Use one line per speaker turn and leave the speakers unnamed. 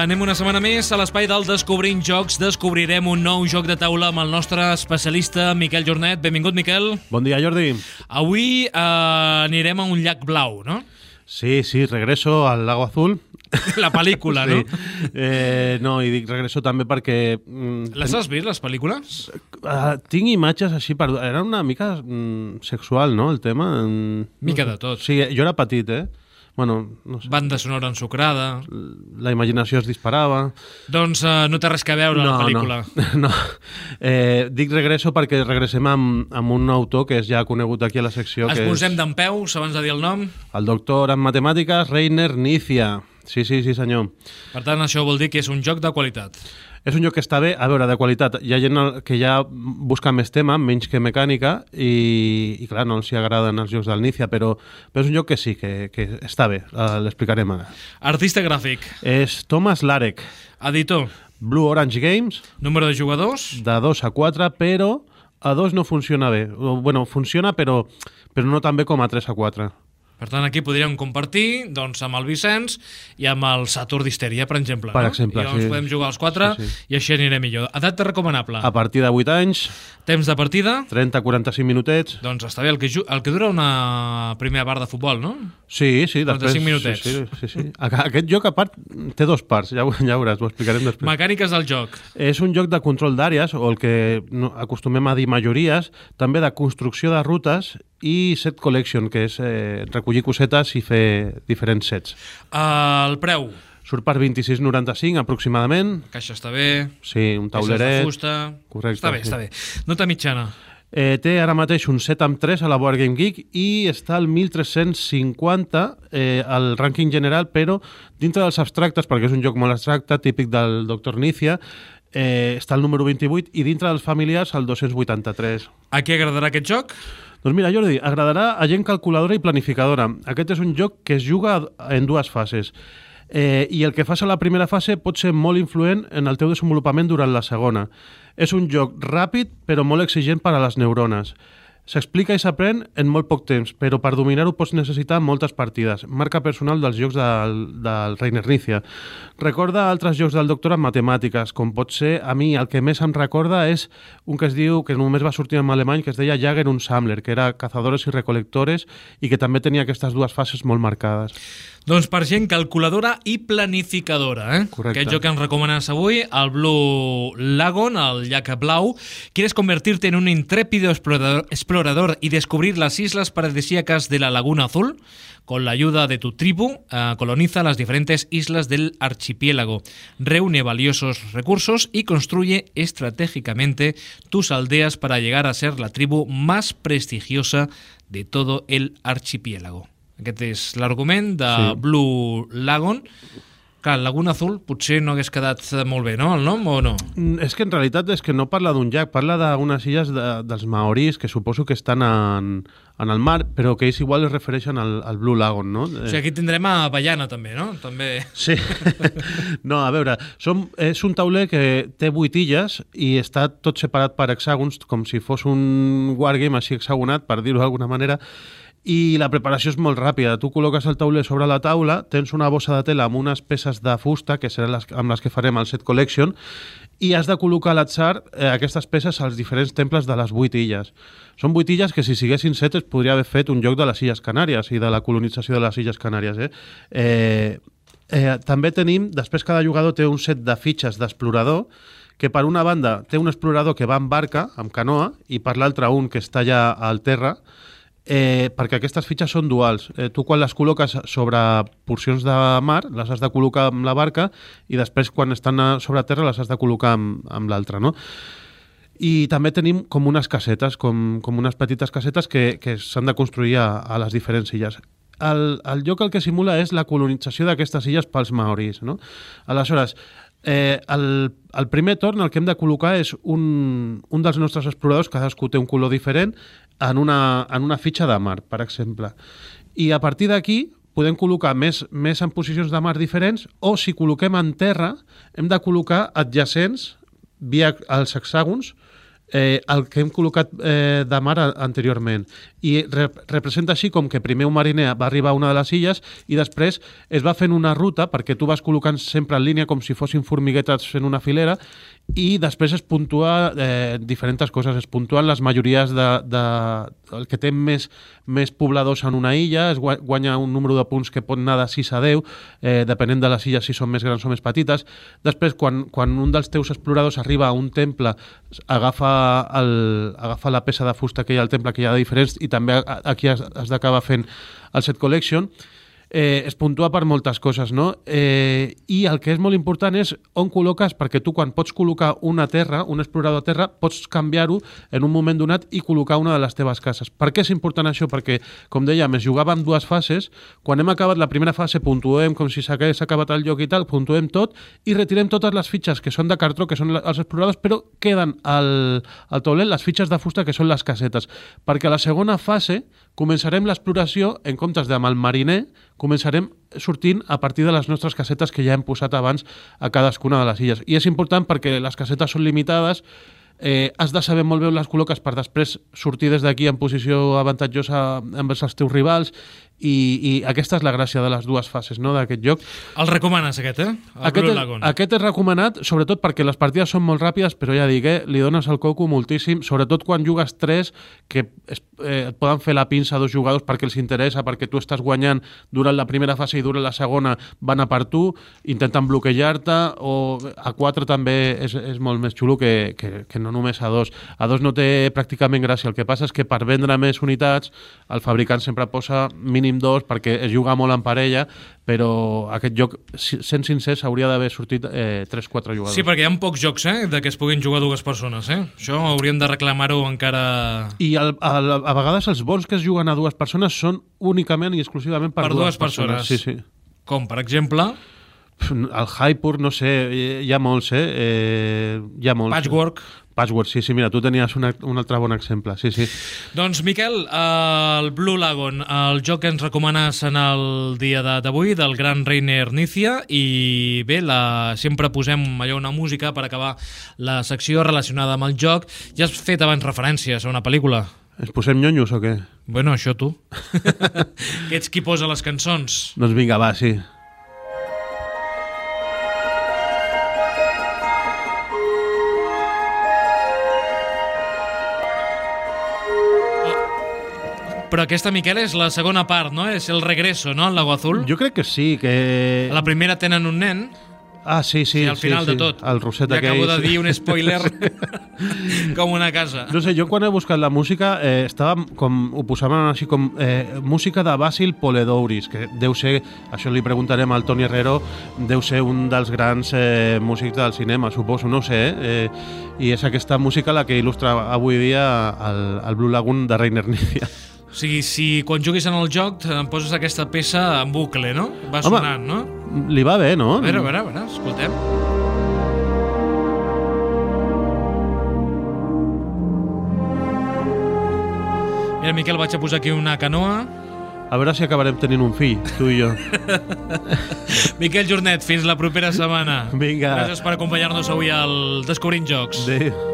Anem una setmana més a l'espai del Descobrint Jocs. Descobrirem un nou joc de taula amb el nostre especialista Miquel Jornet. Benvingut, Miquel.
Bon dia, Jordi.
Avui eh, anirem a un llac blau, no?
Sí, sí, regreso al Lago Azul.
La pel·lícula,
sí.
no?
Eh, no, i dic regreso també perquè... mm,
Les has vist, les pel·lícules?
Uh, tinc imatges així per... Era una mica mm, sexual, no, el tema? Mm,
Mica de tot.
Sí, jo era petit, eh? Bueno, no sé.
Banda sonora ensucrada...
La imaginació es disparava.
Doncs eh, no té res que veure la pel·lícula.
No, no. Eh, dic regreso perquè regressem amb, amb un autor que és ja conegut aquí a la secció,
Ens
que
posem
és
d'en peus abans de dir el nom.
el doctor en matemàtiques Reiner Nícia. Sí, sí, sí, senyor.
Per tant, això vol dir que és un joc de qualitat.
És un joc que està bé, a veure, de qualitat. Hi ha gent que ja busca més tema, menys que mecànica, i, i clar, no els hi agraden els jocs del Nícia, però, però és un joc que sí, que, que està bé, eh, l'explicarem ara.
Artista gràfic,
És Thomas Larek,
editor,
Blue Orange Games,
número de jugadors,
de 2 a 4, però a 2 no funciona bé. Bueno, funciona, però, però no tan bé com a 3 a 4.
Per tant, aquí podríem compartir doncs, amb el Vicenç i amb el Satur d'Histeria, per exemple.
Per
no?
exemple,
I llavors
sí.
podem jugar els quatre
Sí, sí.
i així aniré millor. Edat recomanable.
A partir de 8 anys,
Temps de partida,
30-45 minutets...
doncs està bé, el que, el que dura una primera part de futbol, no?
Sí, sí,
45
després...
minutets.
Sí, sí, sí, sí. Aqu- Aquest joc, a part, té dos parts, ja, ho- ja veuràs, ho explicarem després.
Mecàniques del joc.
És un joc de control d'àrees, o el que acostumem a dir majories, també de construcció de rutes i set collection, que és eh, recollir cosetes i fer diferents sets.
El preu.
Surt per 26,95 aproximadament.
La caixa està bé.
Sí, un
peces de
tauleret.
fusta.
Correcte,
Està bé,
sí.
està bé. Nota mitjana.
Eh, té ara mateix un 7 amb 3 a la Board Game Geek i està al 1350 eh, al rànquing general, però dintre dels abstractes, perquè és un joc molt abstracte, típic del Dr. Nícia, eh, està al número 28 i dintre dels familiars al 283.
A qui agradarà aquest joc?
Doncs mira, Jordi, agradarà a gent calculadora i planificadora. Aquest és un joc que es juga en dues fases. Eh, I el que fas a la primera fase pot ser molt influent en el teu desenvolupament durant la segona. És un joc ràpid, però molt exigent per a les neurones. S'explica i s'aprèn en molt poc temps, però per dominar-ho pots necessitar moltes partides. Marca personal dels jocs del, del Reiner Nícia. Recorda altres jocs del doctor en matemàtiques, com pot ser, a mi, el que més em recorda és un que es diu, que només va sortir en alemany, que es deia Jager und Sammler, que era cazadores i recolectores i que també tenia aquestes dues fases molt marcades.
Doncs per gent calculadora i planificadora, eh?
Correcte.
Aquest joc que ens recomanes avui, el Blue Lagoon, el llac blau. ¿Quieres convertirte en un intrépido explorador, explorador y descubrir las islas paradisíacas de la Laguna Azul? Con la ayuda de tu tribu, eh, coloniza las diferentes islas del archipiélago, reúne valiosos recursos y construye estratégicamente tus aldeas para llegar a ser la tribu más prestigiosa de todo el archipiélago. Aquest és l'argument de sí. Blue Lagoon. Clar, Laguna Azul potser no hagués quedat molt bé, no?, el nom, o no?
Mm, És que en realitat és que no parla d'un llac, parla d'unes illes de, dels maoris que suposo que estan en, en el mar, però que ells igual es refereixen al, al Blue Lagoon, no?
O sigui, aquí tindrem a Baiana, també, no? També...
Sí. no, a veure, som, és un tauler que té vuit illes i està tot separat per hexàgons, com si fos un wargame així hexagonat, per dir-ho d'alguna manera, i la preparació és molt ràpida. Tu col·loques el tauler sobre la taula, tens una bossa de tela amb unes peces de fusta, que seran les, amb les que farem el set collection, i has de col·locar a l'atzar eh, aquestes peces als diferents temples de les vuit illes. Són vuit illes que si siguessin set es podria haver fet un joc de les Illes Canàries i de la colonització de les Illes Canàries. Eh? Eh, eh, també tenim, després cada jugador té un set de fitxes d'explorador que per una banda té un explorador que va en barca, amb canoa, i per l'altra un que està allà al terra, eh, perquè aquestes fitxes són duals. Eh, tu quan les col·loques sobre porcions de mar, les has de col·locar amb la barca i després quan estan a- sobre terra les has de col·locar amb, amb l'altra, no? I també tenim com unes casetes, com, com unes petites casetes que, que s'han de construir a, a les diferents illes. El, el lloc el que simula és la colonització d'aquestes illes pels maoris. No? Aleshores, eh, el, el primer torn el que hem de col·locar és un, un dels nostres exploradors, cadascú té un color diferent, en una, en una fitxa de mar, per exemple. I a partir d'aquí podem col·locar més, més en posicions de mar diferents o si col·loquem en terra hem de col·locar adjacents via els hexàgons eh, el que hem col·locat eh, de mar anteriorment. I re representa així com que primer un mariner va arribar a una de les illes i després es va fent una ruta perquè tu vas col·locant sempre en línia com si fossin formiguetes fent una filera i després es puntua eh, diferents coses. Es puntuen les majories de, de, el que té més, més pobladors en una illa, es gua- guanya un número de punts que pot anar de 6 a 10, eh, depenent de les illes si són més grans o més petites. Després, quan, quan un dels teus exploradors arriba a un temple, agafa, el, agafa la peça de fusta que hi ha al temple, que hi ha de diferents, i també aquí has, has d'acabar fent el set collection, eh, es puntua per moltes coses, no? Eh, I el que és molt important és on col·loques, perquè tu quan pots col·locar una terra, un explorador a terra, pots canviar-ho en un moment donat i col·locar una de les teves cases. Per què és important això? Perquè, com dèiem, es jugava en dues fases. Quan hem acabat la primera fase, puntuem com si s'hagués acabat el joc i tal, puntuem tot i retirem totes les fitxes que són de cartró, que són els exploradors, però queden al, al tauler les fitxes de fusta, que són les casetes. Perquè a la segona fase començarem l'exploració, en comptes de amb el mariner, començarem sortint a partir de les nostres casetes que ja hem posat abans a cadascuna de les illes. I és important perquè les casetes són limitades, eh, has de saber molt bé on les col·loques per després sortir des d'aquí en posició avantatjosa envers els teus rivals i, i aquesta és la gràcia de les dues fases no, d'aquest joc.
El recomanes, aquest, eh? El
Aquest
Blue
és,
Lagoon.
aquest és recomanat, sobretot perquè les partides són molt ràpides, però ja dic, eh, li dones el coco moltíssim, sobretot quan jugues tres, que es, eh, et poden fer la pinça a dos jugadors perquè els interessa, perquè tu estàs guanyant durant la primera fase i durant la segona van a per tu, intenten bloquejar-te, o a quatre també és, és molt més xulo que, que, que no només a dos. A dos no té pràcticament gràcia, el que passa és que per vendre més unitats el fabricant sempre posa mínim dos perquè es juga molt en parella, però aquest joc, sent sincers, hauria d'haver sortit eh, 3-4 jugadors.
Sí, perquè hi ha pocs jocs, eh? De que es puguin jugar dues persones, eh? Això hauríem de reclamar-ho encara...
I el, el, a vegades els bons que es juguen a dues persones són únicament i exclusivament per,
Per dues persones.
Sí, sí.
Com, per exemple,
El Hyper, no sé, hi- hi ha molts, eh? eh hi ha molts.
Patchwork.
Patchwork, sí, sí, mira, tu tenies una, un altre bon exemple, sí, sí.
Doncs, Miquel, eh, el Blue Lagoon, el joc que ens recomanes en el dia de- d'avui, del Gran Reiner Nícia, i bé, la, sempre posem allò una música per acabar la secció relacionada amb el joc. Ja has fet abans referències a una pel·lícula.
Ens posem nyonyos o què?
Bueno, això tu. que ets qui posa les cançons.
Doncs vinga, va, sí.
Però aquesta, Miquel, és la segona part, no? És el regreso, no? El Lago Azul.
Jo crec que sí, que...
A la primera tenen un nen,
Ah, sí, sí.
i al final
sí,
de
sí.
tot.
El Roset
ja
aquell.
acabo de
sí.
dir un spoiler com una casa.
No sé, jo quan he buscat la música eh, estava com, ho posaven així com eh, música de Basil Poledouris, que deu ser, això li preguntarem al Toni Herrero, deu ser un dels grans eh, músics del cinema, suposo, no sé, eh? eh? I és aquesta música la que il·lustra avui dia el, el Blue Lagoon de Rainer Nithia.
O sigui, si quan juguis en el joc em poses aquesta peça en bucle, no? Va
Home.
sonant, no?
Li va bé, no?
A veure, a veure, a veure, escoltem. Mira, Miquel, vaig a posar aquí una canoa.
A veure si acabarem tenint un fill, tu i jo.
Miquel Jornet, fins la propera setmana.
Vinga.
Gràcies per acompanyar-nos avui al Descobrint Jocs.
Adéu.